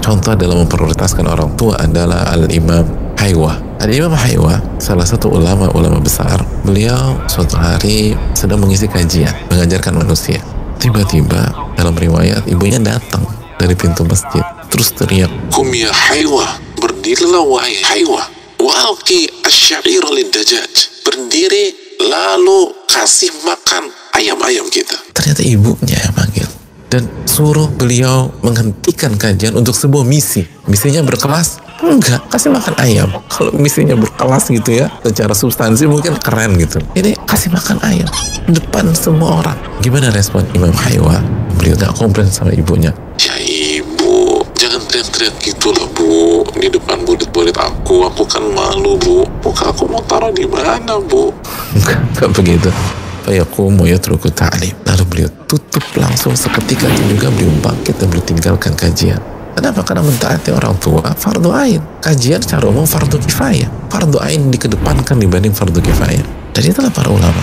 contoh dalam memprioritaskan orang tua adalah Al-Imam Haywa. Al-Imam Haywa, salah satu ulama-ulama besar, beliau suatu hari sedang mengisi kajian, mengajarkan manusia. Tiba-tiba dalam riwayat ibunya datang dari pintu masjid, terus teriak, Kum ya Haywa, berdirilah wahai Haywa. Walki asyair dajaj. Berdiri lalu kasih makan ayam-ayam kita. ternyata ibunya yang manggil. Dan suruh beliau menghentikan kajian untuk sebuah misi. Misinya berkelas? Enggak, kasih makan ayam. Kalau misinya berkelas gitu ya, secara substansi mungkin keren gitu. Ini kasih makan ayam. Depan semua orang. Gimana respon Imam Haywa? Beliau gak komplain sama ibunya. Ya ibu, jangan teriak-teriak gitu lah bu. Di depan murid-murid aku, aku kan malu bu. Muka aku mau taruh di mana bu? Enggak, enggak begitu. Fayaqumu yatruku ta'lim. Lalu beliau tutup langsung seketika itu juga beliau bangkit dan beliau tinggalkan kajian. Kenapa? Karena mentaati orang tua fardu ain. Kajian secara umum fardu kifayah. Fardu ain dikedepankan dibanding fardu kifayah. Dan itulah para ulama.